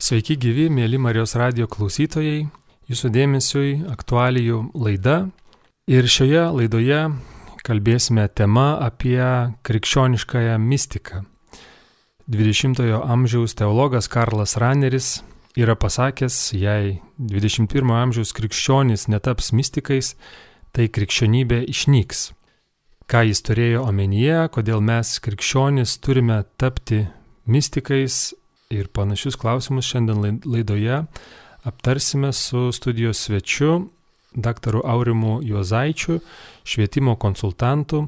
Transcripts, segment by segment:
Sveiki gyvi, mėly Marijos radio klausytojai, jūsų dėmesiui aktualijų laida. Ir šioje laidoje kalbėsime tema apie krikščioniškąją mistiką. 20-ojo amžiaus teologas Karlas Raneris yra pasakęs, jei 21-ojo amžiaus krikščionys netaps mystikais, tai krikščionybė išnyks. Ką jis turėjo omenyje, kodėl mes krikščionys turime tapti mystikais ir panašius klausimus šiandien laidoje aptarsime su studijos svečiu, daktaru Aurimu Juozaičiu, švietimo konsultantu,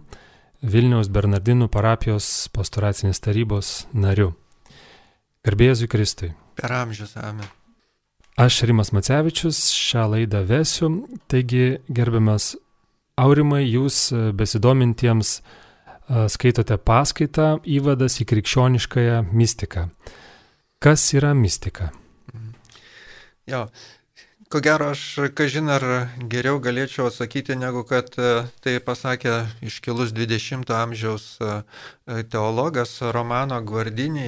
Vilniaus Bernardinų parapijos pastoracinės tarybos nariu. Garbėjai Kristui. Per amžius, amen. Aš Rimas Macevičius šią laidą vesiu, taigi gerbiamas Aurimai, jūs besidomintiems skaitote paskaitą įvadas į krikščioniškąją mistiką. Kas yra mistika? Jo, ko gero aš, kažin ar geriau galėčiau atsakyti, negu kad e, tai pasakė iškilus 20-ojo amžiaus e, teologas Romano Gvardinį.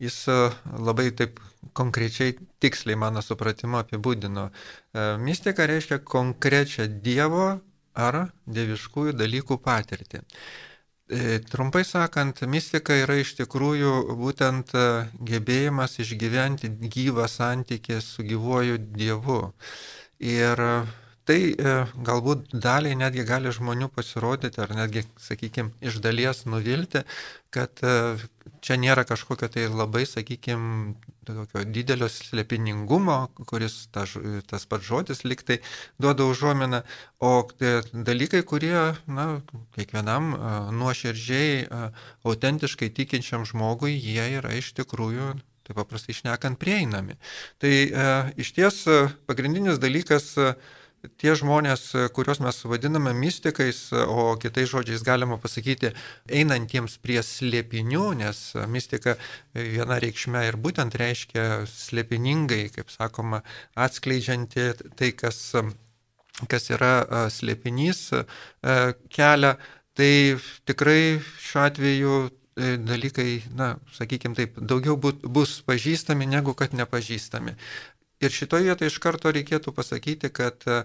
Jis e, labai taip konkrečiai, tiksliai mano supratimo apibūdino. Mistika reiškia konkrečią Dievo ar dieviškųjų dalykų patirtį. E, trumpai sakant, mistika yra iš tikrųjų būtent e, gebėjimas išgyventi gyvą santykį su gyvuoju Dievu. Ir e, tai galbūt daliai netgi gali žmonių pasirodyti, ar netgi, sakykime, iš dalies nuvilti, kad čia nėra kažkokio tai labai, sakykime, tokio didelio slėpiningumo, kuris ta, tas pats žodis liktai duoda užuominą, o dalykai, kurie, na, kiekvienam nuoširdžiai, autentiškai tikinčiam žmogui, jie yra iš tikrųjų taip paprastai išnekant prieinami. Tai e, iš ties pagrindinis dalykas e, tie žmonės, kuriuos mes vadiname mystikais, o kitais žodžiais galima pasakyti einantiems prie slėpinių, nes mistika viena reikšme ir būtent reiškia slėpiningai, kaip sakoma, atskleidžianti tai, kas, kas yra slėpinys kelia, tai tikrai šiuo atveju dalykai, na, sakykime taip, daugiau bus pažįstami negu kad nepažįstami. Ir šitoje vietoje iš karto reikėtų pasakyti, kad e,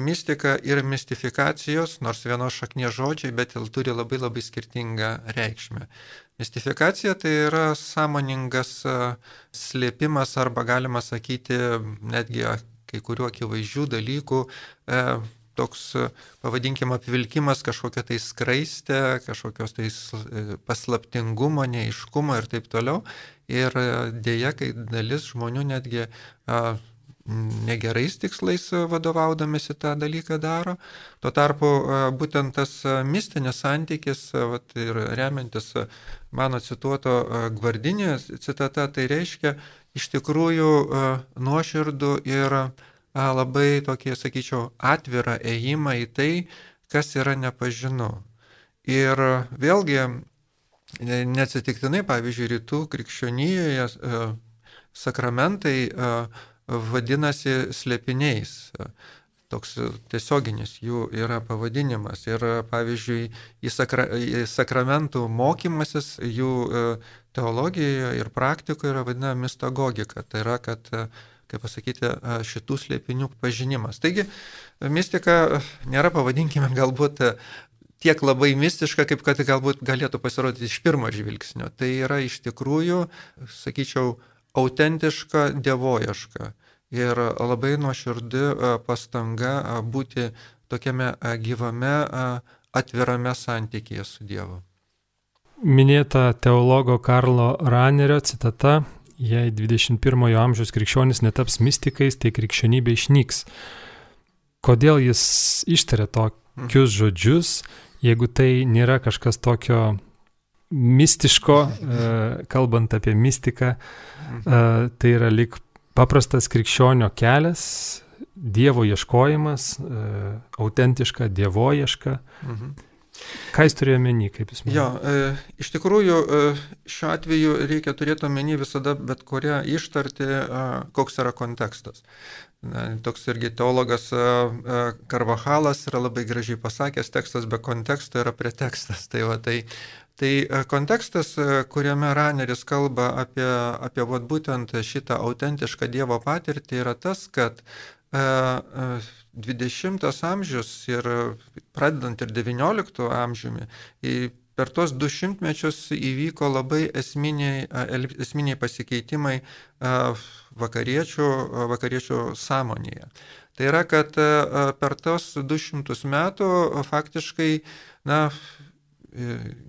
mistika ir mistifikacijos, nors vienos šaknies žodžiai, bet ir turi labai labai skirtingą reikšmę. Mistifikacija tai yra sąmoningas e, slėpimas arba galima sakyti netgi kai kuriuo akivaizdžių dalykų e, toks, pavadinkim, apvilkimas kažkokia tai skraistė, kažkokios tai paslaptingumo, neiškumo ir taip toliau. Ir e, dėja, kai dalis žmonių netgi a, negerais tikslais vadovaudamėsi tą dalyką daro. Tuo tarpu būtent tas mistinis santykis, vat, ir remiantis mano cituoto gvardinė citata, tai reiškia iš tikrųjų nuoširdų ir labai tokį, sakyčiau, atvirą ėjimą į tai, kas yra nepažinu. Ir vėlgi Neatsitiktinai, pavyzdžiui, rytų krikščionyje e, sakramentai e, vadinasi slėpiniais. Toks tiesioginis jų yra pavadinimas. Ir, pavyzdžiui, į, sakra, į sakramentų mokymasis jų e, teologijoje ir praktikoje yra vadinama mistagogika. Tai yra, kad kaip pasakyti, šitų slėpinių pažinimas. Taigi, mistika nėra, pavadinkime, galbūt tiek labai mistiška, kaip kad galbūt galėtų pasirodyti iš pirmo žvilgsnio. Tai yra iš tikrųjų, sakyčiau, autentiška, dievojiška ir labai nuoširdi pastanga būti tokiame gyvame, atvirame santykėje su Dievu. Minėta teologo Karlo Ranerio citata, jei 21-ojo amžiaus krikščionis netaps mystikais, tai krikščionybė išnyks. Kodėl jis ištarė tokius žodžius, jeigu tai nėra kažkas tokio mistiško, e, kalbant apie mistiką, e, tai yra lik paprastas krikščionio kelias, Dievo ieškojimas, e, autentiška, dievojiška. Mhm. Ką jis turėjo menį, kaip jūs manote? Jo, e, iš tikrųjų, e, šiuo atveju reikia turėti omeny visada bet kurią ištarti, e, koks yra kontekstas. Na, toks irgi teologas e, e, Karvahalas yra labai gražiai pasakęs, tekstas be konteksto yra pretekstas. Tai, va, tai Tai kontekstas, kuriame Raneris kalba apie, apie vat, būtent šitą autentišką Dievo patirtį, yra tas, kad 20 amžius ir pradedant ir 19 amžiumi, per tuos du šimtmečius įvyko labai esminiai, esminiai pasikeitimai vakariečių, vakariečių sąmonėje. Tai yra, kad per tos 200 metų faktiškai, na,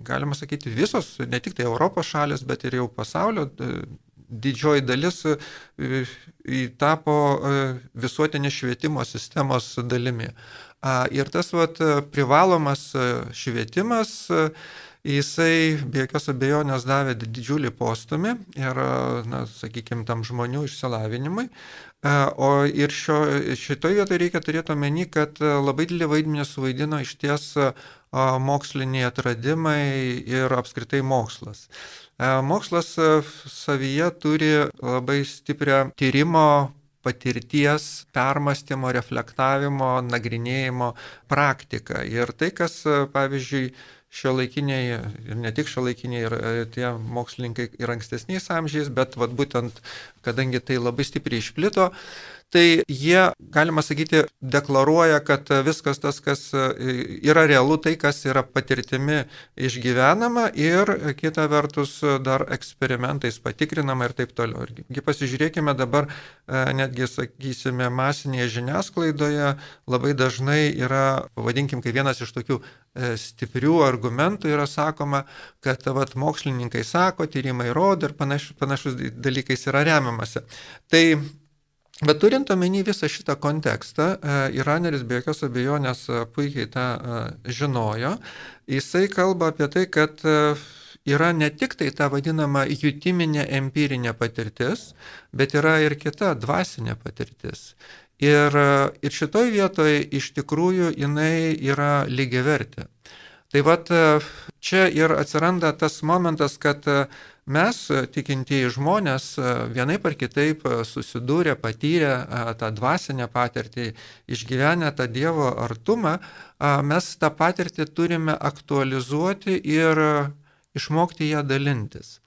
galima sakyti, visos, ne tik tai Europos šalis, bet ir jau pasaulio didžioji dalis tapo visuotinės švietimo sistemos dalimi. Ir tas vat, privalomas švietimas, jisai be jokios abejonės davė didžiulį postumį ir, na, sakykime, tam žmonių išsilavinimui. O ir šio, šitoje vietoje reikia turėti omeny, kad labai didelį vaidmenį suvaidino iš ties moksliniai atradimai ir apskritai mokslas. Mokslas savyje turi labai stiprią tyrimo patirties, permastymo, reflektavimo, nagrinėjimo praktiką. Ir tai, kas, pavyzdžiui, šio laikiniai ir ne tik šio laikiniai ir e, tie mokslininkai ir ankstesniais amžiais, bet vat, būtent kadangi tai labai stipriai išplito, tai jie, galima sakyti, deklaruoja, kad viskas tas, kas yra realu, tai, kas yra patirtimi išgyvenama ir kita vertus dar eksperimentais patikrinama ir taip toliau. Irgi pasižiūrėkime dabar, e, netgi, sakysime, masinėje žiniasklaidoje labai dažnai yra, pavadinkim, kaip vienas iš tokių e, stiprių argumentų yra sakoma, kad vat, mokslininkai sako, tyrimai rodo ir panaš, panašus dalykais yra remiamasi. Tai Bet turint omeny visą šitą kontekstą, e, Iraneris be jokios abejonės e, puikiai tą e, žinojo, jisai kalba apie tai, kad yra ne tik tai ta vadinama jutiminė empirinė patirtis, bet yra ir kita dvasinė patirtis. Ir, ir šitoj vietoje iš tikrųjų jinai yra lygiavertė. Tai vad čia ir atsiranda tas momentas, kad mes, tikintieji žmonės, vienaip ar kitaip susidūrę, patyrę tą dvasinę patirtį, išgyvenę tą Dievo artumą, mes tą patirtį turime aktualizuoti ir išmokti ją dalintis.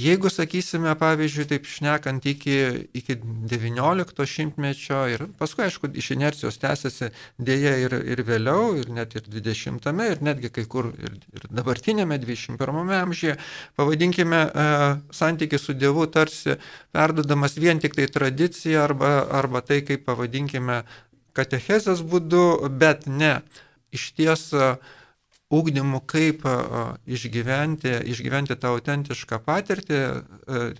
Jeigu, sakysime, pavyzdžiui, taip šnekant iki, iki 19 šimtmečio ir paskui, aišku, iš inercijos tęsiasi dėja ir, ir vėliau, ir net ir 20-ame, ir netgi kai kur ir, ir dabartinėme 21-ame amžiuje, pavadinkime, e, santykiai su Dievu tarsi perdodamas vien tik tai tradicija arba, arba tai, kaip pavadinkime, katechezės būdu, bet ne. Iš ties e, ugdymu, kaip išgyventi, išgyventi tą autentišką patirtį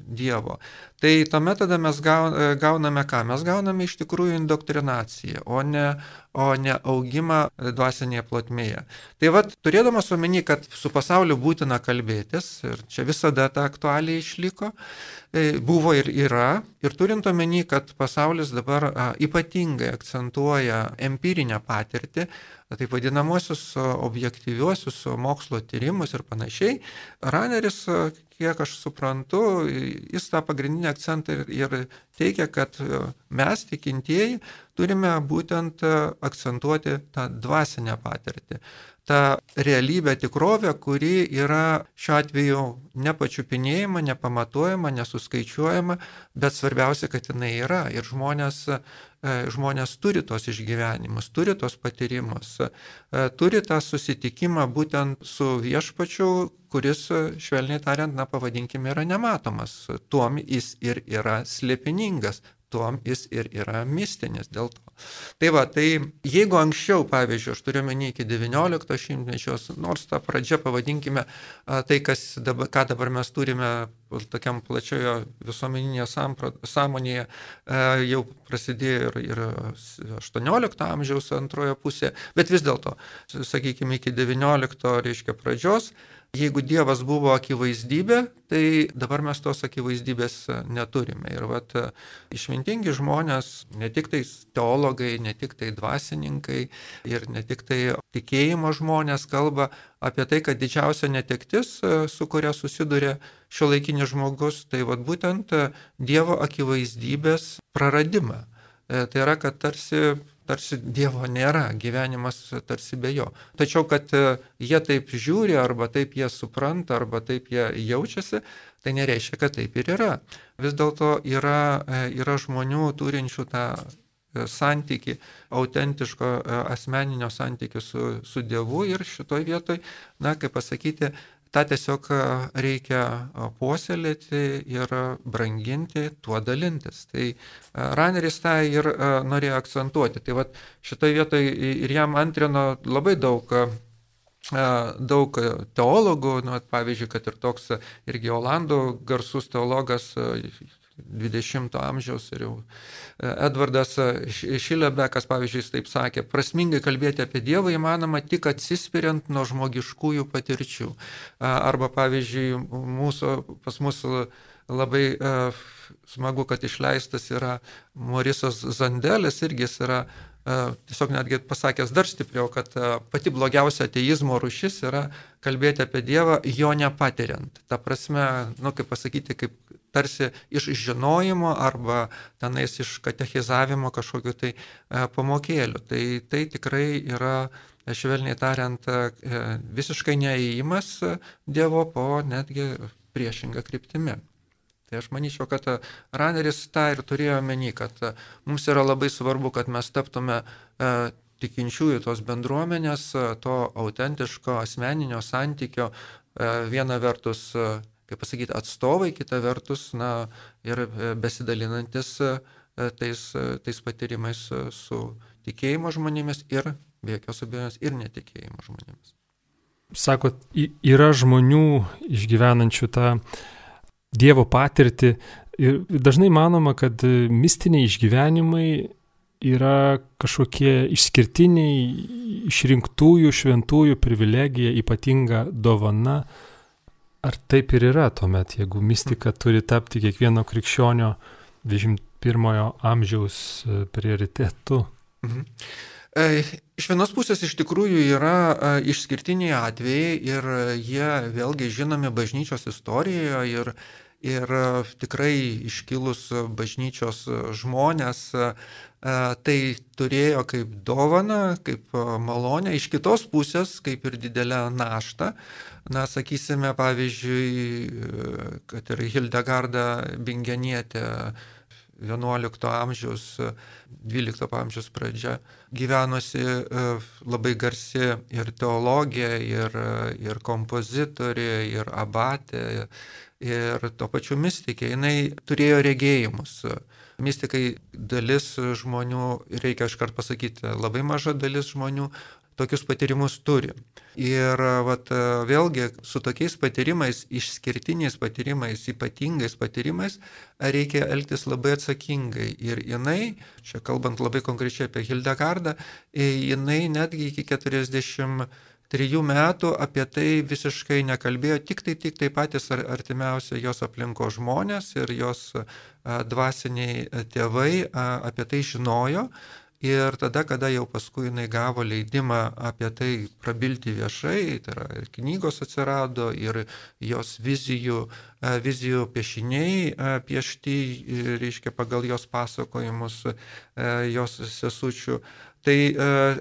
Dievo. Tai tuomet tada mes gauname ką? Mes gauname iš tikrųjų indoktrinaciją, o ne, o ne augimą dvasinėje plotmėje. Tai vad, turėdamas omeny, kad su pasauliu būtina kalbėtis, ir čia visada ta aktualiai išliko, e, buvo ir yra, ir turint omeny, kad pasaulis dabar ypatingai akcentuoja empirinę patirtį, taip vadinamosius objektyviuosius mokslo tyrimus ir panašiai, Raneris, kiek aš suprantu, jis tą pagrindinį akcentą ir, teigia, kad mes, tikintieji, turime būtent akcentuoti tą dvasinę patirtį ta realybė, tikrovė, kuri yra šiuo atveju nepačiupinėjama, nepamatuojama, nesuskaičiuojama, bet svarbiausia, kad jinai yra. Ir žmonės, e, žmonės turi tos išgyvenimus, turi tos patyrimus, e, turi tą susitikimą būtent su viešpačiu, kuris, švelniai tariant, na pavadinkime, yra nematomas. Tuom jis ir yra slėpiningas, tuom jis ir yra mistinis dėl to. Tai va, tai jeigu anksčiau, pavyzdžiui, aš turiu menį iki XIX šimtmečios, nors tą pradžią pavadinkime tai, dabar, ką dabar mes turime tokiam plačiojo visuomeninėje sąmonėje, jau prasidėjo ir, ir 18 amžiaus antrojo pusė, bet vis dėlto, sakykime, iki XIX, reiškia, pradžios, Jeigu Dievas buvo akivaizdybė, tai dabar mes tos akivaizdybės neturime. Ir vat, išmintingi žmonės, ne tik tai teologai, ne tik tai dvasininkai ir ne tik tai tikėjimo žmonės kalba apie tai, kad didžiausia netektis, su kuria susiduria šio laikinis žmogus, tai vat, būtent Dievo akivaizdybės praradimą. E, tai yra, kad tarsi tarsi Dievo nėra, gyvenimas tarsi be jo. Tačiau, kad e, jie taip žiūri, arba taip jie supranta, arba taip jie jaučiasi, tai nereiškia, kad taip ir yra. Vis dėlto yra, e, yra žmonių turinčių tą santyki, autentiško asmeninio santykių su, su Dievu ir šitoj vietoj, na, kaip pasakyti, tą tiesiog e, reikia e, puoselėti ir branginti, tuo dalintis. Tai e, Raneris tą ir norėjo akcentuoti. Tai vat šitoje vietoje ir jam antrino labai daug daug teologų, nu, pavyzdžiui, kad ir toks irgi Olandų garsus teologas 20 amžiaus ir jau Edvardas Šilebekas, pavyzdžiui, jis taip sakė, prasmingai kalbėti apie Dievą įmanoma tik atsispiriant nuo žmogiškųjų patirčių. Arba, pavyzdžiui, mūsų, pas mus labai smagu, kad išleistas yra Morisas Zandelis, irgi jis yra tiesiog netgi pasakęs dar stipriau, kad pati blogiausia ateizmo rušis yra kalbėti apie Dievą, jo nepatiriant. Ta prasme, nu, kaip pasakyti, kaip tarsi iš žinojimo arba tenais iš katechizavimo kažkokiu tai pamokėliu. Tai tai tikrai yra, švelniai tariant, visiškai neįimas Dievo po netgi priešingą kryptimį. Tai aš manyčiau, kad Raneris tą ir turėjo meni, kad mums yra labai svarbu, kad mes taptume tikinčiųjų tos bendruomenės, to autentiško asmeninio santykio, viena vertus kaip pasakyti, atstovai, kita vertus, na, ir e, besidalinantis e, tais, e, tais patyrimais su tikėjimo žmonėmis ir, be jokios abejonės, ir netikėjimo žmonėmis. Sakot, yra žmonių išgyvenančių tą Dievo patirtį ir dažnai manoma, kad mistiniai išgyvenimai yra kažkokie išskirtiniai išrinktųjų šventųjų privilegija, ypatinga dovana, Ar taip ir yra tuomet, jeigu mistika turi tapti kiekvieno krikščionio 21 amžiaus e, prioritetu? Mhm. E, iš vienos pusės iš tikrųjų yra e, išskirtiniai atvejai ir jie vėlgi žinomi bažnyčios istorijoje ir, ir tikrai iškilus bažnyčios žmonės tai turėjo kaip dovana, kaip malonę, iš kitos pusės kaip ir didelę naštą Na, sakysime, pavyzdžiui, kad ir Hildegarda Bingenietė 11 amžiaus, 12 amžiaus pradžia gyvenusi e, labai garsi ir teologija, ir, ir kompozitorė, ir abatė, ir to pačiu mystikė. Jis turėjo regėjimus. Mystikai dalis žmonių, reikia iškart pasakyti, labai maža dalis žmonių tokius patyrimus turi. Ir vat, vėlgi su tokiais patyrimais, išskirtiniais patyrimais, ypatingais patyrimais, reikia elgtis labai atsakingai. Ir jinai, čia kalbant labai konkrečiai apie Hildegardą, jinai netgi iki 40 trijų metų apie tai visiškai nekalbėjo, tik tai, tik tai patys artimiausi jos aplinko žmonės ir jos dvasiniai tėvai apie tai žinojo, Ir tada, kada jau paskui jinai gavo leidimą apie tai prabilti viešai, tai yra ir knygos atsirado, ir jos vizijų, e, vizijų piešiniai e, piešti, reiškia, pagal jos pasakojimus, e, jos sesučių. Tai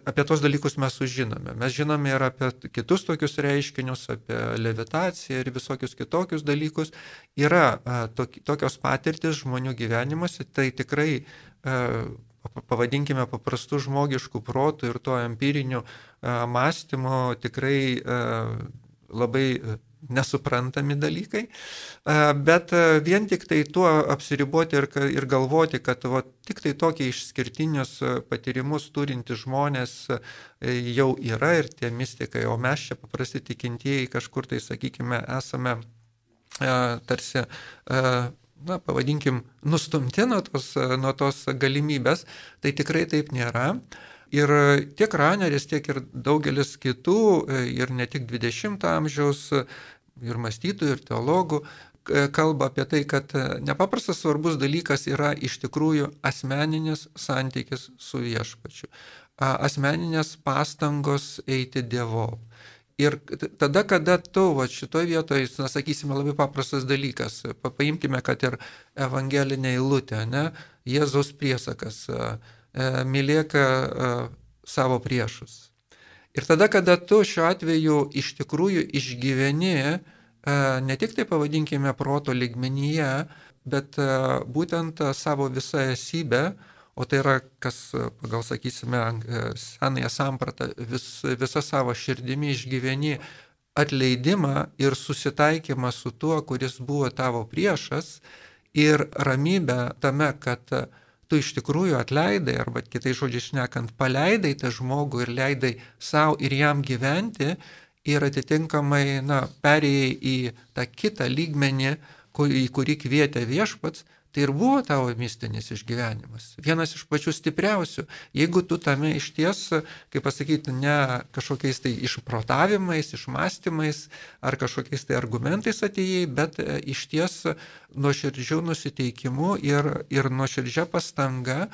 apie tos dalykus mes sužinome. Mes žinome ir apie kitus tokius reiškinius, apie levitaciją ir visokius kitokius dalykus. Yra tokios patirtis žmonių gyvenimuose, tai tikrai pavadinkime paprastų žmogiškų protų ir to empirinių mąstymo tikrai labai nesuprantami dalykai, bet vien tik tai tuo apsiriboti ir, ir galvoti, kad va, tik tai tokie išskirtinius patyrimus turinti žmonės jau yra ir tie mystikai, o mes čia paprasti tikintieji kažkur tai, sakykime, esame tarsi na, pavadinkim, nustumti nuo tos, nuo tos galimybės, tai tikrai taip nėra. Ir tiek Raneris, tiek ir daugelis kitų, ir ne tik 20-ojo amžiaus, ir mąstytojų, ir teologų, kalba apie tai, kad nepaprastas svarbus dalykas yra iš tikrųjų asmeninis santykis su viešpačiu. Asmeninės pastangos eiti Dievo. Ir tada, kada tu, va, šitoje vietoje, na, sakysime, labai paprastas dalykas, paimkime, kad ir evangelinė eilutė, ne, Jėzaus priesakas, mylėk savo priešus. Ir tada, kada tu šiuo atveju iš tikrųjų išgyveni, ne tik tai pavadinkime proto ligmenyje, bet būtent savo visą esybę, o tai yra, kas, pagal sakysime, senąją sampratą, vis, visą savo širdimi išgyveni atleidimą ir susitaikymą su tuo, kuris buvo tavo priešas ir ramybę tame, kad tu iš tikrųjų atleidai, arba kitai žodžiai šnekant, paleidai tą žmogų ir leidai savo ir jam gyventi ir atitinkamai, na, perėjai į tą kitą lygmenį, į kurį kvietė viešpats, Tai ir buvo tavo mistinis išgyvenimas. Vienas iš pačių stipriausių. Jeigu tu tame iš ties, kaip pasakyti, ne kažkokiais tai išprotavimais, išmastymais ar kažkokiais tai argumentais atėjai, bet e, iš ties nuoširdžių nusiteikimu ir, ir nuoširdžia pastanga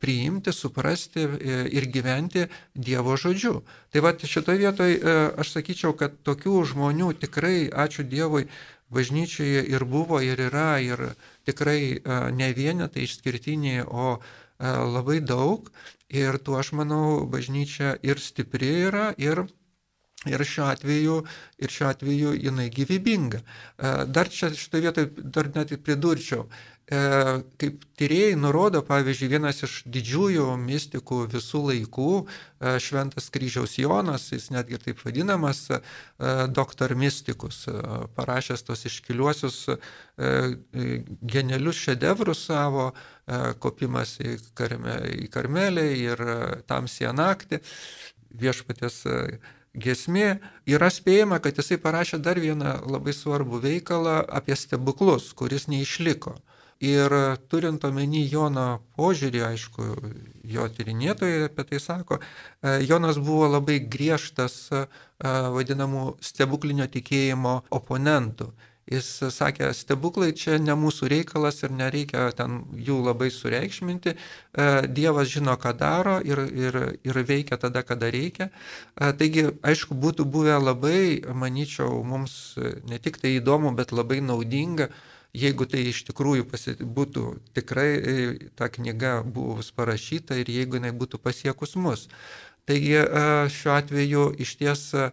priimti, suprasti e, ir gyventi Dievo žodžiu. Tai va šitoje vietoje aš sakyčiau, kad tokių žmonių tikrai, ačiū Dievui, bažnyčioje ir buvo, ir yra, ir tikrai ne vienetai išskirtiniai, o labai daug. Ir tuo aš manau, bažnyčia ir stipri yra, ir Ir šiuo atveju, ir šiuo atveju jinai gyvybinga. Dar čia šitoje vietoje dar net pridurčiau, E, kaip tyrėjai nurodo, pavyzdžiui, vienas iš didžiųjų mystikų visų laikų, e, Šventas kryžiaus Jonas, jis netgi taip vadinamas, e, doktor mystikus, parašęs tos iškiliuosius genialius šedevrus savo, kopimas į, karme, į karmelį ir tamsiją naktį, viešpatės gesmė, yra spėjama, kad jisai parašė dar vieną labai svarbų veikalą apie stebuklus, kuris neišliko. Ir turint omeny Jono požiūrį, aišku, jo tyrinėtojai apie tai sako, e, Jonas buvo labai griežtas e, vadinamų stebuklinio tikėjimo oponentų. Jis sakė, stebuklai čia ne mūsų reikalas ir nereikia ten jų labai sureikšminti. E, Dievas žino, ką daro ir, ir, ir veikia tada, kada reikia. Taigi, aišku, būtų buvę labai, manyčiau, mums ne tik tai įdomu, bet labai naudinga jeigu tai iš tikrųjų pasi, būtų tikrai e, ta knyga buvus parašyta ir jeigu jinai būtų pasiekus mus. Taigi e, šiuo atveju iš ties e,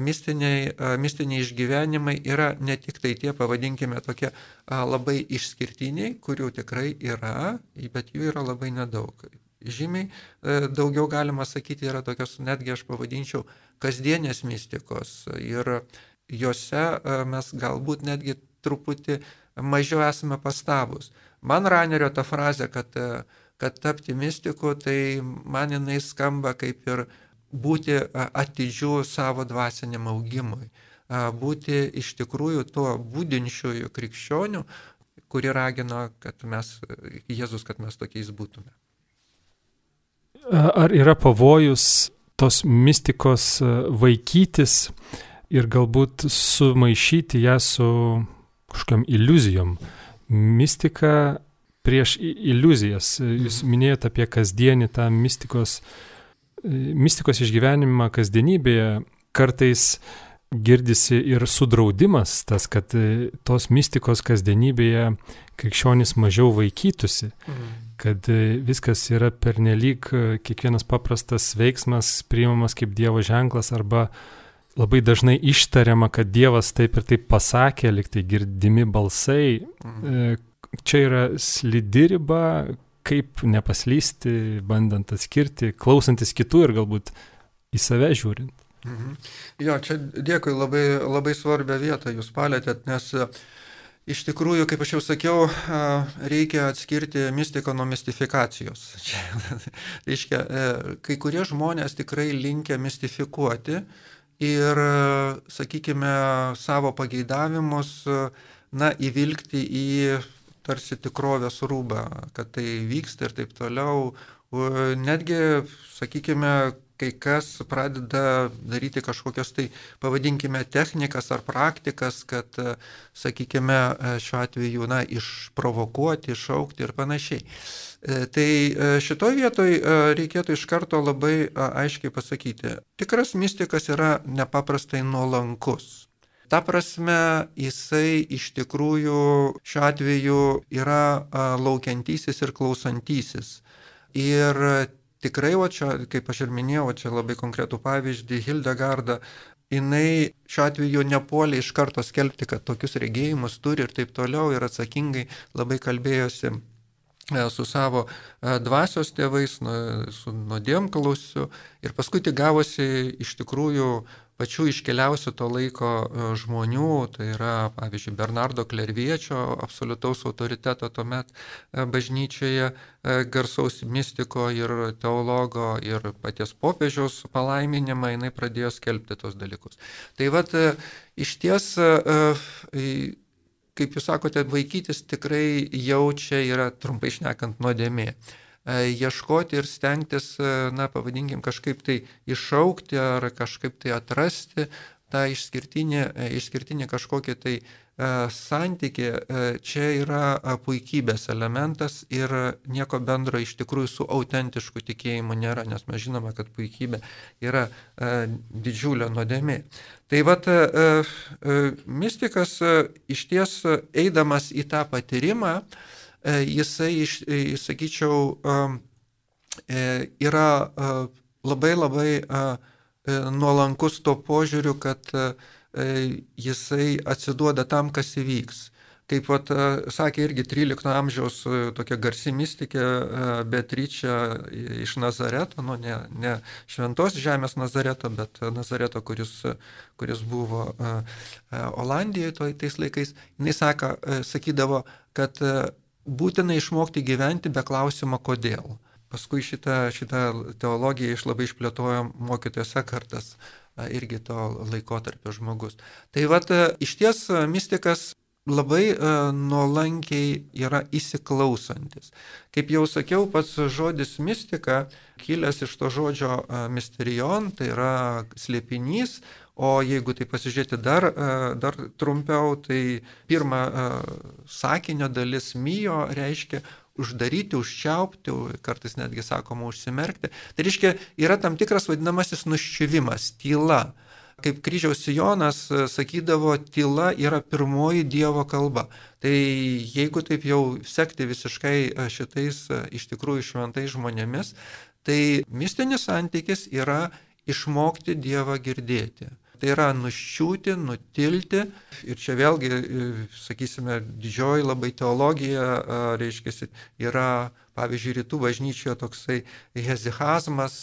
mistiniai, mistiniai išgyvenimai yra ne tik tai tie, pavadinkime, tokie labai išskirtiniai, kurių tikrai yra, bet jų yra labai nedaug. Žymiai daugiau galima sakyti yra tokios, netgi aš pavadinčiau, kasdienės mistikos ir juose mes galbūt netgi truputį mažiau esame pastabus. Man Ranerio ta frazė, kad, kad tapti mystiku, tai man jinai skamba kaip ir būti atidžių savo dvasiniam augimui, būti iš tikrųjų tuo būdinčiųjų krikščionių, kuri ragino, kad mes, Jėzus, kad mes tokiais būtume. Ar yra pavojus tos mistikos vaikytis ir galbūt sumaišyti ją su kažkokiam iliuzijom. Mistika prieš iliuzijas. Jūs mhm. minėjote apie kasdienį tą mistikos, mistikos išgyvenimą kasdienybėje. Kartais girdisi ir sudraudimas tas, kad tos mistikos kasdienybėje krikščionis mažiau vaikytųsi. Mhm kad viskas yra pernelyg kiekvienas paprastas veiksmas priimamas kaip Dievo ženklas arba labai dažnai ištariama, kad Dievas taip ir taip pasakė, liktai girdimi balsai. Mhm. E, čia yra slidi riba, kaip nepaslysti, bandant atskirti, klausantis kitų ir galbūt į save žiūrint. Mhm. Jo, čia dėkui, labai, labai svarbią vietą jūs palėtėt, nes e, iš tikrųjų, kaip aš jau sakiau, e, reikia atskirti mistiką nuo mistifikacijos. Čia, reiškia, kai kurie žmonės tikrai linkia mistifikuoti, ir, sakykime, savo pageidavimus, na, įvilgti į tarsi tikrovės rūbą, kad tai vyksta ir taip toliau. Netgi, sakykime, kai kas pradeda daryti kažkokias tai, pavadinkime, technikas ar praktikas, kad, sakykime, šiuo atveju, na, išprovokuoti, išaukti ir panašiai. E, tai e, šitoje vietoje reikėtų iš karto labai aiškiai pasakyti, tikras mystikas yra nepaprastai nuolankus. Ta prasme, jisai iš tikrųjų šiuo atveju yra laukiantysis ir klausantysis. Ir tikrai, o čia, kaip aš ir minėjau, čia labai konkretų pavyzdį, Hildegarda, jinai šiuo atveju nepuolė iš karto skelbti, kad tokius regėjimus turi ir taip toliau ir atsakingai labai kalbėjosi e, su savo e, dvasios tėvais, su nuodėmklausiu. Ir paskui tik gavosi iš tikrųjų pačių iškeliausių to laiko e, žmonių, tai yra, pavyzdžiui, Bernardo Klerviečio, absoliutaus autoriteto tuomet e, bažnyčioje, e, garsaus mistiko ir teologo ir paties popiežiaus palaiminimą, jinai pradėjo skelbti tos dalykus. Tai vad, iš ties, kaip jūs sakote, vaikytis tikrai jaučia yra, trumpai šnekant, nuodėmė. E, ieškoti ir stengtis, e, na, pavadinkim, kažkaip tai iššaukti ar kažkaip tai atrasti tą išskirtinį, e, išskirtinį kažkokį tai santyki, čia yra puikybės elementas ir nieko bendro iš tikrųjų su autentišku tikėjimu nėra, nes mes žinome, kad puikybė yra didžiulė nuodėmė. Tai vad, mystikas iš ties eidamas į tą patyrimą, jisai, e, sakyčiau, e, yra labai labai nuolankus to požiūriu, kad jisai atsiduoda tam, kas įvyks. Kaip vat, sakė irgi 13 amžiaus tokia garsi mystikė Beatričia iš Nazareto, nu ne, ne šventos žemės Nazareto, bet Nazareto, kuris, kuris buvo Olandijoje tais laikais, jinai saka, sakydavo, kad būtina išmokti gyventi be klausimo kodėl. Paskui šitą, šitą teologiją iš labai išplėtojo mokytojas Ekartas, irgi to laikotarpio žmogus. Tai vad, iš ties mystikas labai nuolankiai yra įsiklausantis. Kaip jau sakiau, pats žodis mistika, kilęs iš to žodžio misterion, tai yra slėpinys, O jeigu tai pasižiūrėti dar, e, dar trumpiau, tai pirma e, sakinio dalis myjo reiškia uždaryti, užčiaupti, kartais netgi sakoma užsimerkti. Tai reiškia, yra tam tikras vadinamasis nuščiuvimas, tyla. Kaip kryžiaus Jonas e, sakydavo, tyla yra pirmoji Dievo kalba. Tai jeigu taip jau sekti visiškai šitais iš tikrųjų šventais žmonėmis, tai mistinis santykis yra išmokti Dievą girdėti. Tai yra nuščiūti, nutilti. Ir čia vėlgi, sakysime, didžioji labai teologija, reiškia, yra, pavyzdžiui, rytų bažnyčioje toksai hezihazmas,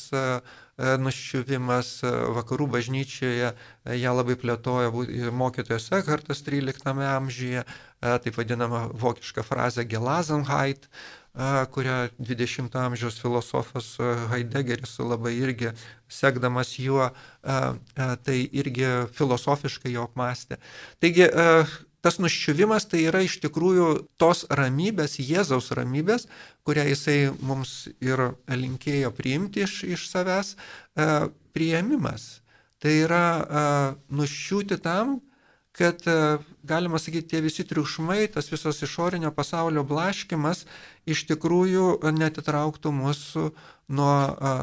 nuščiuvimas, vakarų bažnyčioje ją labai plėtojo mokytojas Ekhartas 13 amžiuje, taip vadinama vokiška frazė Gelazenheit, kurią 20 amžiaus filosofas Heideggeris labai irgi, sekdamas juo, tai irgi filosofiškai jo apmastė. Taigi, tas nuščiuvimas tai yra iš tikrųjų tos ramybės, Jėzaus ramybės, kurią jisai mums ir linkėjo priimti iš, iš savęs, prieimimas. Tai yra nuščiūti tam, kad, galima sakyti, tie visi triukšmai, tas visas išorinio pasaulio blaškimas iš tikrųjų netitrauktų mūsų nuo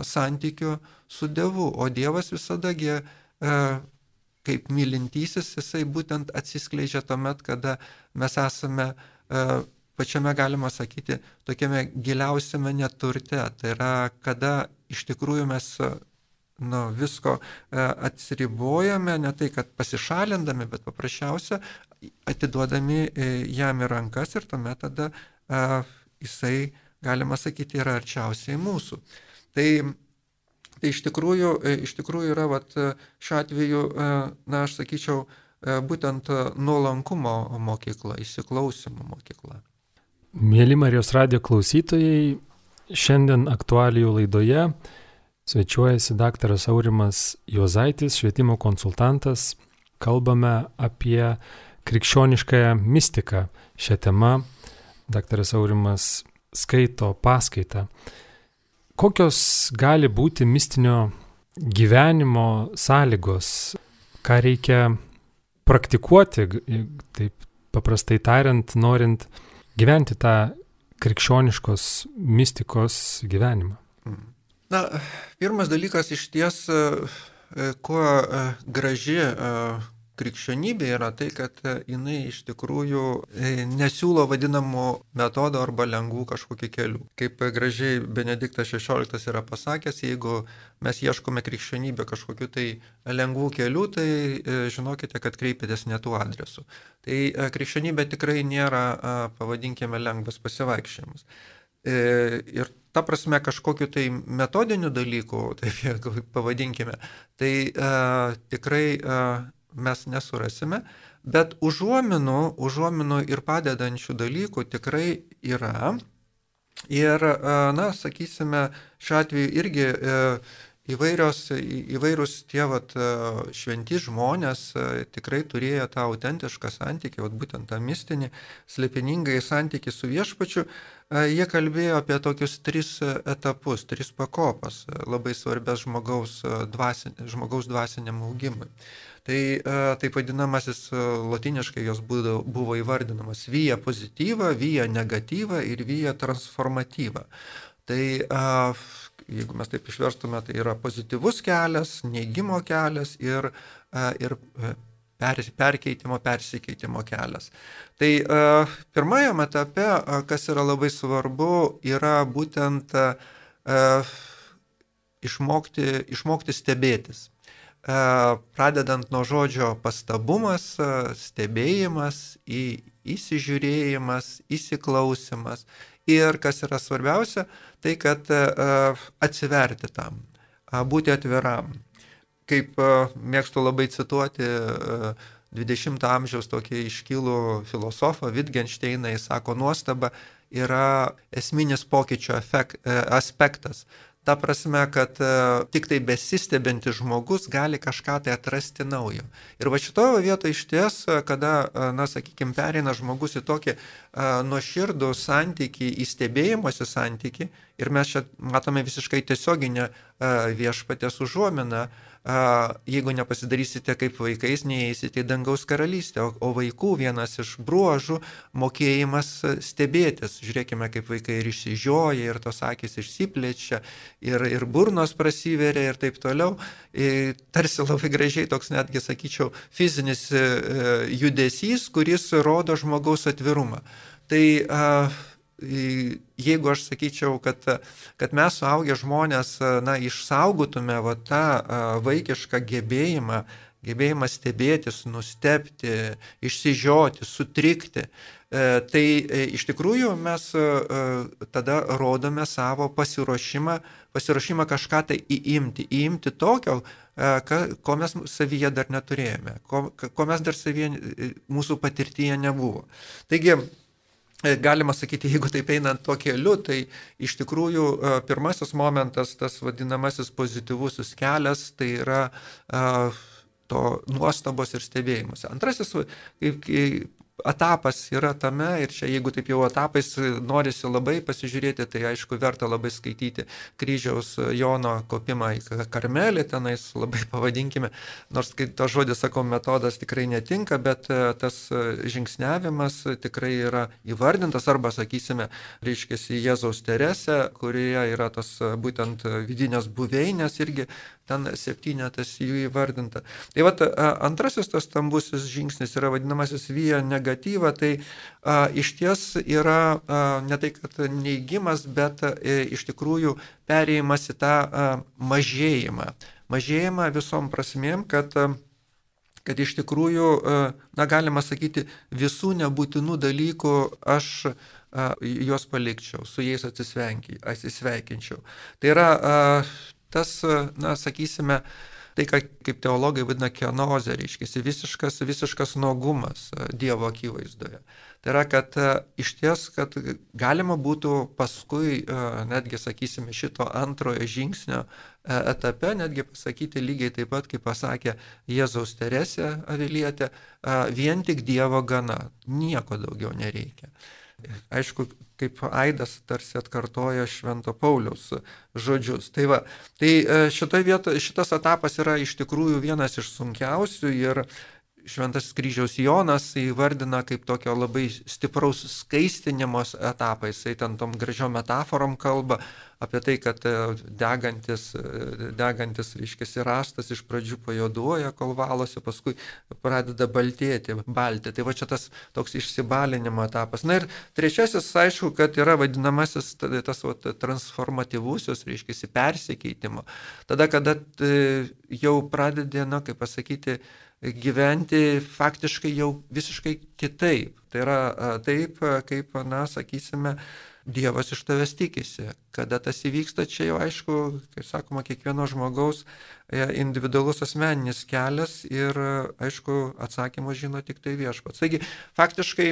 santykių su Dievu. O Dievas visadagi, kaip mylintysis, jisai būtent atsiskleidžia tuomet, kada mes esame pačiame, galima sakyti, tokiame giliausiame neturte. Tai yra, kada iš tikrųjų mes nuo visko atsiribojame, ne tai, kad pasišalindami, bet paprasčiausia atiduodami jam į rankas ir tuomet tada jisai, galima sakyti, yra arčiausiai mūsų. Tai, tai iš, tikrųjų, e, iš tikrųjų yra vat, šiuo atveju, e, na, aš sakyčiau, e, būtent nuolankumo mokykla, įsiklausimo mokykla. Mėly Marijos radio klausytojai, šiandien aktualijų laidoje svečiuojasi daktaras Aurimas Juozaitis, švietimo konsultantas. Kalbame apie krikščioniškąją mistiką. Šią temą daktaras Aurimas skaito paskaitą. Kokios gali būti mistinio gyvenimo sąlygos, ką reikia praktikuoti, taip paprastai tariant, norint gyventi tą krikščioniškos mistikos gyvenimą? Na, pirmas dalykas iš ties, e, kuo e, graži, e, krikščionybė yra tai, kad jinai iš tikrųjų e, nesiūlo vadinamų metodų arba lengvų kažkokių kelių. Kaip gražiai Benediktas XVI yra pasakęs, jeigu mes ieškome krikščionybę kažkokiu tai lengvų kelių, tai e, žinokite, kad kreipėtės ne tuo adresu. Tai e, krikščionybė tikrai nėra, pavadinkime, lengvas pasivaikščiojimas. Ir ta prasme kažkokiu tai metodiniu dalyku, taip pavadinkime, tai uh, tikrai uh, mes nesurasime, bet užuominų, užuominų ir padedančių dalykų tikrai yra. Ir, na, sakysime, šiuo atveju irgi įvairios, įvairūs tie vat, šventi žmonės tikrai turėjo tą autentišką santykį, vat, būtent tą mistinį, slėpiningai santykį su viešpačiu. Jie kalbėjo apie tokius tris etapus, tris pakopas, labai svarbės žmogaus, dvasin, žmogaus dvasiniam augimui. Tai taip vadinamasis latiniškai jos buvo įvardinamas vyja pozityva, vyja negatyva ir vyja transformatyva. Tai jeigu mes taip išverstume, tai yra pozityvus kelias, neigimo kelias ir, ir per, perkeitimo, persikeitimo kelias. Tai pirmajame etape, kas yra labai svarbu, yra būtent išmokti, išmokti stebėtis. E, pradedant nuo žodžio pastabumas, e, stebėjimas, į, įsižiūrėjimas, įsiklausimas ir kas yra svarbiausia, tai kad e, atsiverti tam, būti atviram. Kaip mėgstu labai cituoti 20-ojo amžiaus tokį iškilų filosofą Wittgensteiną, jis sako, nuostaba yra esminis pokyčio efekt, aspektas. Ta prasme, kad e, tik tai besistebintis žmogus gali kažką tai atrasti naujo. Ir va šitoje vietoje iš ties, e, kada, e, na, sakykime, pereina žmogus į tokį nuoširdų santykį, į stebėjimosi santykį, ir mes čia matome visiškai tiesioginę viešpatės užuominą, jeigu nepasidarysite kaip vaikais, neįeisite į dangaus karalystę. O, vaikų vienas iš bruožų - mokėjimas stebėtis. Žiūrėkime, kaip vaikai ir išsižioja, ir tos akis išsiplečia, ir, ir burnos prasiveria ir taip toliau. Ir tarsi labai gražiai toks netgi, sakyčiau, fizinis e, judesys, kuris rodo žmogaus atvirumą. Tai uh, jeigu aš sakyčiau, kad, kad mes suaugę žmonės na, išsaugotume va, tą vaikišką gebėjimą, gebėjimą stebėtis, nustepti, išsižioti, sutrikti, e, tai e, iš tikrųjų mes e, tada rodome savo pasiruošimą, pasiruošimą kažką tai įimti, įimti tokio, ko mes savyje dar neturėjome, ko, ko mes dar savyje mūsų patirtyje nebuvo. Taigi, galima sakyti, jeigu taip einant tuo keliu, tai iš tikrųjų e, pirmasis momentas, tas vadinamasis pozityvusis kelias, tai yra uh, to nuostabos ir stebėjimas. Antrasis, kaip etapas yra tame ir čia jeigu taip jau etapais norisi labai pasižiūrėti, tai aišku verta labai skaityti kryžiaus Jono kopimą į karmelį, tenais labai pavadinkime, nors kai to žodis, sakau, metodas tikrai netinka, bet e, tas žingsniavimas tikrai yra įvardintas arba, sakysime, reiškia Jėzaus Terese, kurioje yra tas būtent vidinės buveinės irgi ten septynetas jų įvardinta. Tai vat antrasis tas stambusis žingsnis yra vadinamasis vyja negatyva, tai a, iš ties yra a, ne tai, kad neigimas, bet a, iš tikrųjų perėjimas į tą a, mažėjimą. Mažėjimą visom prasmėm, kad a, kad iš tikrųjų, na, galima sakyti, visų nebūtinų dalykų aš juos palikčiau, su jais atsisveikinčiau. Tai yra tas, na, sakysime, tai, ką kaip teologai vadina kenozė, reiškia visiškas, visiškas nuogumas e, Dievo akivaizdoje. Tai yra, kad e, iš ties, kad galima būtų paskui, e, netgi, sakysime, šito antrojo žingsnio etape, netgi pasakyti lygiai taip pat, kaip pasakė Jėzaus Teresė Avilietė, vien tik Dievo gana, nieko daugiau nereikia. Aišku, kaip Aidas tarsi atkartoja Švento Pauliaus žodžius. Tai, va, tai e, vietoje šitas etapas yra iš tikrųjų vienas iš sunkiausių ir Šventas kryžiaus Jonas įvardina kaip tokio labai stipraus skaistinimos etapą. Jisai ten tom gražiom metaforom kalba apie tai, kad e, degantis, e, degantis reiškia, rastas iš pradžių pajoduoja, kol valosi, paskui pradeda baltėti, balti. Tai va čia tas toks išsibalinimo etapas. Na ir trečiasis, aišku, kad yra vadinamasis tas va, transformatyvusios, reiškia, persikeitimo. Tada, kada e, jau pradedė, na, kaip pasakyti, gyventi faktiškai jau visiškai kitaip. Tai yra taip, kaip, na, sakysime, Dievas iš tavęs tikisi. Kada tas įvyksta, čia jau aišku, kaip sakoma, kiekvieno žmogaus e, individualus asmeninis kelias ir, aišku, atsakymus žino tik tai viešpats. Taigi, faktiškai,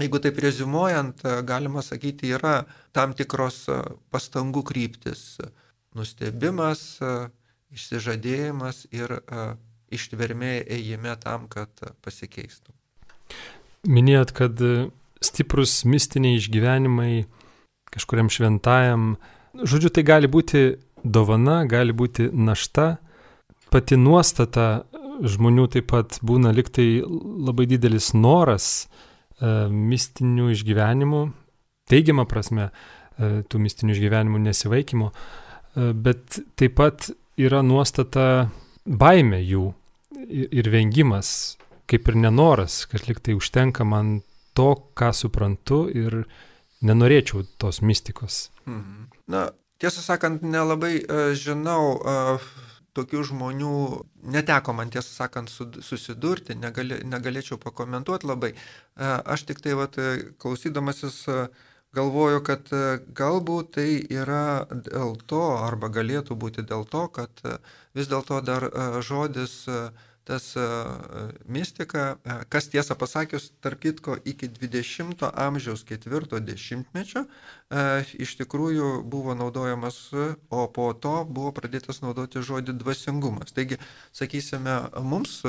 jeigu taip rezumuojant, galima sakyti, yra tam tikros pastangų kryptis. Nustebimas, išsižadėjimas ir ištvermė ėjime tam, kad pasikeistų. Minėjot, kad stiprus mistiniai išgyvenimai kažkuriam šventajam, žodžiu, tai gali būti dovana, gali būti našta, pati nuostata žmonių taip pat būna liktai labai didelis noras e, mistinių išgyvenimų, teigiamą prasme, e, tų mistinių išgyvenimų nesivaikymo, e, bet taip pat yra nuostata baime jų ir vengimas, kaip ir nenoras, kad liktai užtenka man to, ką suprantu ir nenorėčiau tos mistikos. Mhm. Na, tiesą sakant, nelabai uh, žinau uh, tokių žmonių, neteko man tiesą sakant susidurti, negali, negalėčiau pakomentuoti labai. Uh, aš tik tai, vat, klausydamasis, uh, galvoju, kad galbūt tai yra dėl to, arba galėtų būti dėl to, kad vis dėlto dar žodis tas mistika, kas tiesą pasakius, tarp kitko, iki 20 amžiaus ketvirto dešimtmečio iš tikrųjų buvo naudojamas, o po to buvo pradėtas naudoti žodį dvasingumas. Taigi, sakysime, mums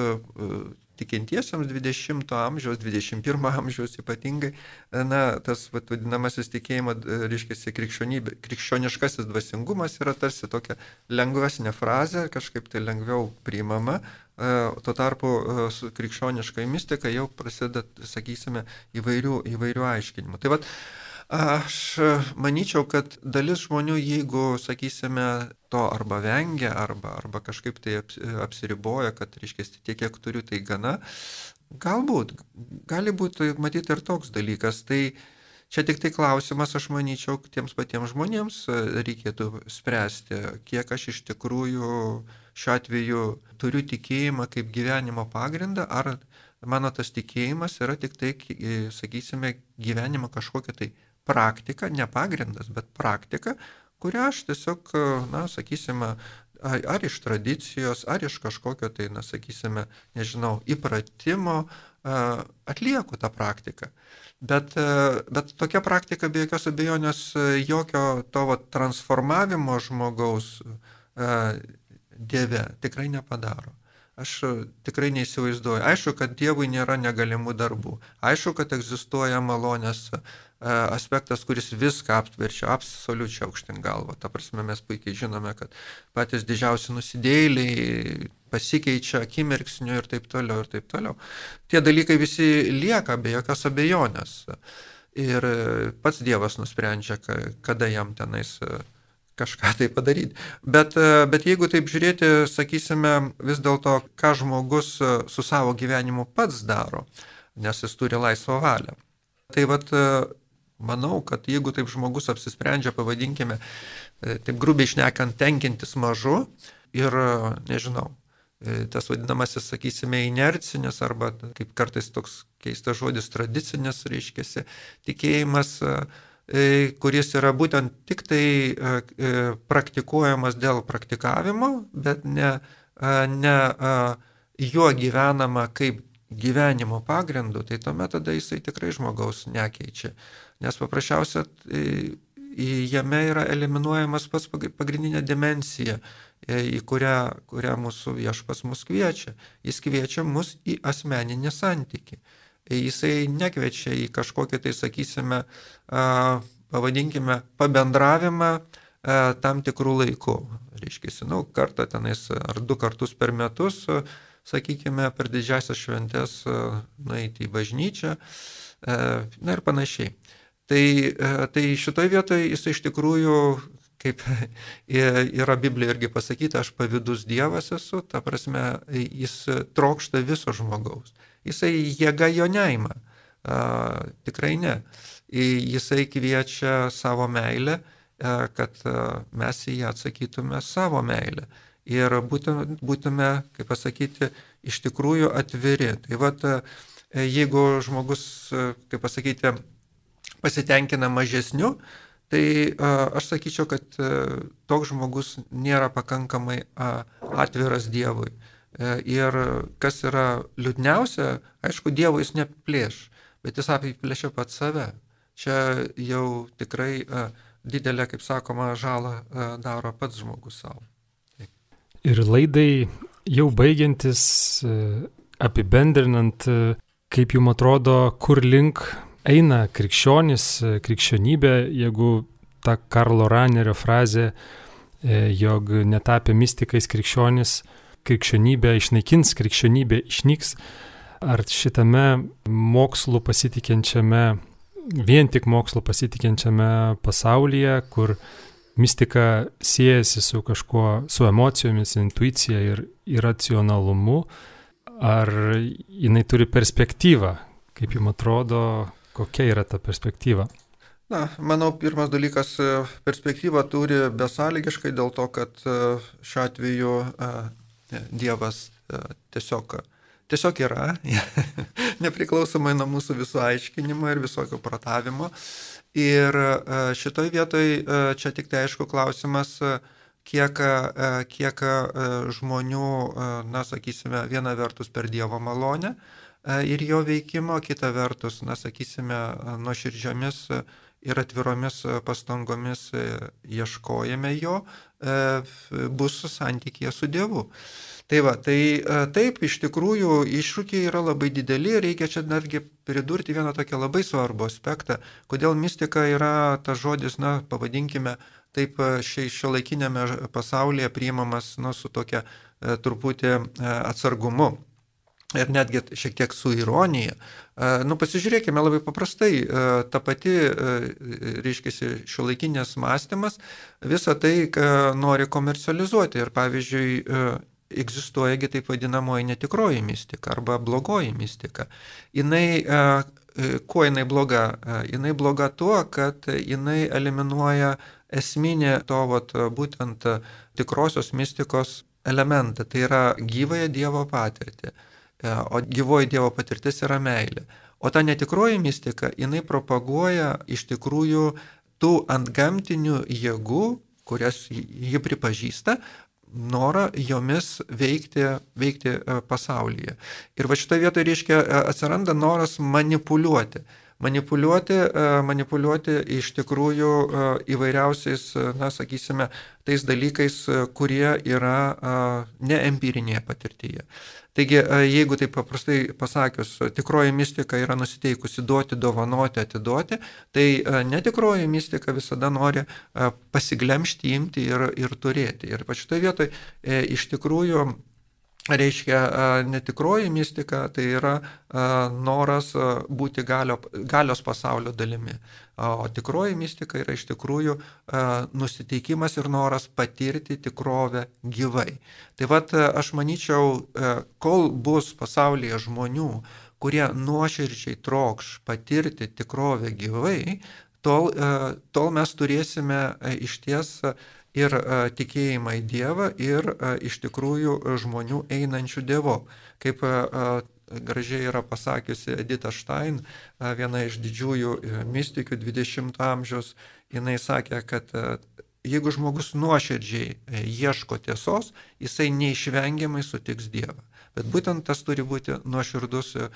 tikintiesiems 20 amžiaus, 21 amžiaus ypatingai, na, tas vadinamasis tikėjimo, reiškia, krikščioniškasis dvasingumas yra tarsi tokia lengvesnė frazė, kažkaip tai lengviau priimama, tuo tarpu su krikščioniškai mistika jau prasideda, sakysime, įvairių, įvairių aiškinimų. Tai vat, Aš manyčiau, kad dalis žmonių, jeigu, sakysime, to arba vengia, arba, arba kažkaip tai apsiriboja, kad, reiškia, tiek, kiek turiu, tai gana, galbūt, gali būti, matyti, ir toks dalykas. Tai čia tik tai klausimas, aš manyčiau, tiems patiems žmonėms reikėtų spręsti, kiek aš iš tikrųjų šiuo atveju turiu tikėjimą kaip gyvenimo pagrindą, ar mano tas tikėjimas yra tik tai, sakysime, gyvenimo kažkokia tai praktika, ne pagrindas, bet praktika, kurią aš tiesiog, na, sakysime, ar iš tradicijos, ar iš kažkokio tai, na, sakysime, nežinau, įpratimo atlieku tą praktiką. Bet, bet tokia praktika be jokios abejonės jokio to va, transformavimo žmogaus Dieve tikrai nepadaro. Aš tikrai neįsivaizduoju. Aišku, kad Dievui nėra negalimų darbų. Aišku, kad egzistuoja malonės E, aspektas, kuris viską aptverčia absoliučiai aukštin galvo. Ta prasme, mes puikiai žinome, kad patys didžiausi nusidėliai pasikeičia akimirksniu ir taip toliau ir taip toliau. Tie dalykai visi lieka be jokios abejonės. Ir pats Dievas nusprendžia, kada jam tenais e, kažką tai padaryti. Bet, e, bet jeigu taip žiūrėti, sakysime, vis dėlto, ką žmogus su savo gyvenimu pats daro, nes jis turi laisvą valią. Tai vad Manau, kad jeigu taip žmogus apsisprendžia, pavadinkime, e, taip grubiai išnekant, tenkintis mažu ir, nežinau, e, tas vadinamasis, sakysime, inercinis arba kaip kartais toks keistas žodis tradicinis, reiškia, tikėjimas, e, kuris yra būtent tik tai praktikuojamas dėl praktikavimo, bet ne, ne juo gyvenama kaip gyvenimo pagrindu, tai tuomet tada jisai tikrai žmogaus nekeičia nes paprasčiausia jame yra eliminuojamas pats pagrindinė dimensija, e, į kurią, kurią mūsų viešpas mus kviečia. Jis kviečia mus į asmeninį santyki. Jisai nekviečia į kažkokį, tai sakysime, pavadinkime, pabendravimą tam tikrų laikų. Reiškia, nu, kartą tenais ar du kartus per metus sakykime, per didžiasias šventės nueiti į bažnyčią, na ir panašiai. Tai, tai šitoje vietoje jis iš tikrųjų kaip yra Biblija irgi pasakyta, aš pavydus Dievas esu, ta prasme, jis trokšta viso žmogaus. Jisai jėga jo neima. A, tikrai ne. Jisai kviečia savo meilę, a, kad a, mes į ją atsakytume savo meilę. Ir būtume, būtume, kaip pasakyti, iš tikrųjų atviri. Tai vad, jeigu žmogus, kaip pasakyti, pasitenkina mažesniu, Tai aš sakyčiau, kad e, toks žmogus nėra pakankamai atviras Dievui. E, ir kas yra liūdniausia, aišku, Dievo jis neplėš, bet jis apiplėšia pat save. Čia jau tikrai didelę, kaip sakoma, žalą daro pats žmogus savo. Taip. Ir laidai jau baigiantis, e, apibendrinant, kaip jums atrodo, kur link eina krikščionis, krikščionybė, jeigu ta Karlo Ranerio frazė, e, jog netapę mystikais krikščionis, krikščionybė išnaikins, krikščionybė išnyks, ar šitame mokslu pasitikinčiame, vien tik mokslu pasitikinčiame pasaulyje, kur mistika siejasi su kažkuo, su emocijomis, intuicija ir iracionalumu, ar jinai turi perspektyvą, kaip jums atrodo, Kokia yra ta perspektyva? Na, manau, pirmas dalykas, e, perspektyva turi besąlygiškai dėl to, kad e, šiuo atveju e, Dievas tiesiog, tiesiog yra, nepriklausomai nuo mūsų visų aiškinimo ir visokio pratavimo. Ir šitoj vietoj čia tik tai aišku klausimas, kiek, kiek žmonių, na, sakysime, viena vertus per Dievo malonę, E, ir jo veikimo, kita vertus, na, sakysime, nuoširdžiomis ir atviromis pastangomis ieškojame jo, e, bus santykėje su Dievu. Tai va, tai e, taip, iš tikrųjų iššūkiai yra labai dideli ir reikia čia netgi pridurti vieną tokią labai svarbų aspektą, kodėl mistika yra tas žodis, na, pavadinkime, taip šio laikinėme pasaulyje priimamas, na, su tokia truputį atsargumu ir netgi šiek tiek su ironija. Nu, pasižiūrėkime labai paprastai, ta pati, reiškia, šiuolaikinės mąstymas visą tai, nori komercializuoti. Ir pavyzdžiui, egzistuojagi taip vadinamoji netikroji mistika arba blogoji mistika. Jinai, kuo jinai bloga? Jinai bloga tuo, kad jinai eliminuoja esminį to vat, būtent tikrosios mistikos elementą, tai yra gyvąją Dievo patirtį. E, o gyvoji Dievo patirtis yra meilė. O ta netikroji mistika, jinai propaguoja iš tikrųjų tų antgamtinių jėgų, kurias ji pripažįsta, norą jomis veikti, veikti e, pasaulyje. Ir va šitoje vietoje, reiškia, e, atsiranda noras manipuliuoti. Manipuliuoti, manipuliuoti iš tikrųjų įvairiausiais, na, sakysime, tais dalykais, kurie yra ne empirinėje patirtyje. Taigi, e, jeigu taip paprastai pasakius, tikroji mistika yra nusiteikusi duoti, dovanoti, atiduoti, tai e, netikroji mistika visada nori e, pasiglemšti, imti ir, ir turėti. Ir pa šitoje vietoje iš tikrųjų reiškia netikroji mistika, tai yra noras būti galio, galios pasaulio dalimi. O tikroji mistika yra iš tikrųjų nusiteikimas ir noras patirti tikrovę gyvai. Tai vad aš manyčiau, kol bus pasaulyje žmonių, kurie nuoširdžiai trokš patirti tikrovę gyvai, tol, tol mes turėsime iš ties ir tikėjimą į Dievą, ir iš tikrųjų žmonių einančių Dievo. Kaip gražiai yra pasakiusi Edita Stein, viena iš didžiųjų e, mystikių 20-ojo amžiaus, jinai sakė, kad jeigu žmogus nuoširdžiai e, ieško tiesos, jisai neišvengiamai sutiks Dievą. Bet būtent tas turi būti nuoširdus e,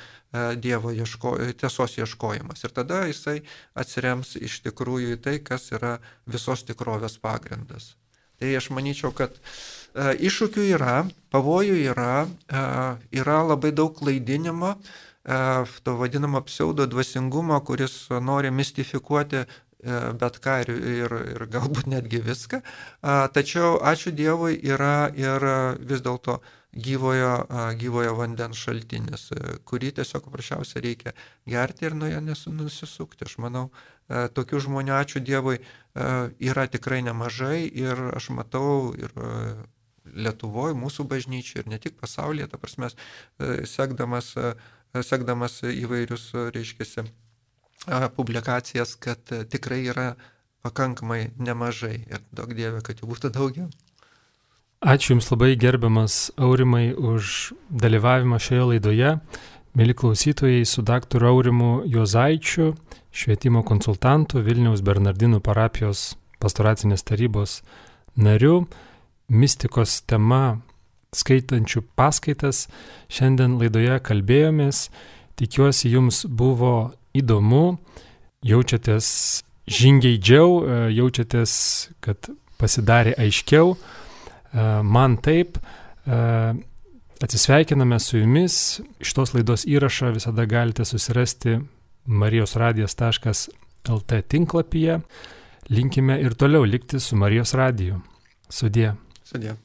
Dievo ieško, tiesos ieškojimas. Ir tada jisai atsirems iš tikrųjų į tai, kas yra visos tikrovės pagrindas. Tai aš manyčiau, kad e, iššūkių yra, pavojų yra, e, yra labai daug klaidinimo, to vadinamo pseudo dvasingumo, kuris nori mistifikuoti bet ką ir, ir, ir galbūt netgi viską. Tačiau ačiū Dievui yra ir vis dėlto gyvojo, gyvojo vandens šaltinis, kurį tiesiog paprasčiausiai reikia gerti ir nuo jo nusisukti. Aš manau, tokių žmonių, ačiū Dievui, yra tikrai nemažai ir aš matau ir Lietuvoje, mūsų bažnyčiai ir ne tik pasaulyje, ta prasme, sekdamas, sekdamas įvairius, reiškia, publikacijas, kad tikrai yra pakankamai nemažai ir daug dievė, kad jų būtų daugiau. Ačiū Jums labai gerbiamas Aurimai už dalyvavimą šioje laidoje. Mėly klausytojai, su daktaru Aurimu Jozaičiu, švietimo konsultantu Vilniaus Bernardinų parapijos pastoracinės tarybos nariu, mistikos tema skaitančių paskaitas, šiandien laidoje kalbėjomės. Tikiuosi, jums buvo įdomu, jaučiatės žingeidžiau, e, jaučiatės, kad pasidarė aiškiau. E, man taip. E, atsisveikiname su jumis. Šitos laidos įrašą visada galite susirasti marijosradijas.lt tinklapyje. Linkime ir toliau likti su Marijos radiju. Sudie. Sudie.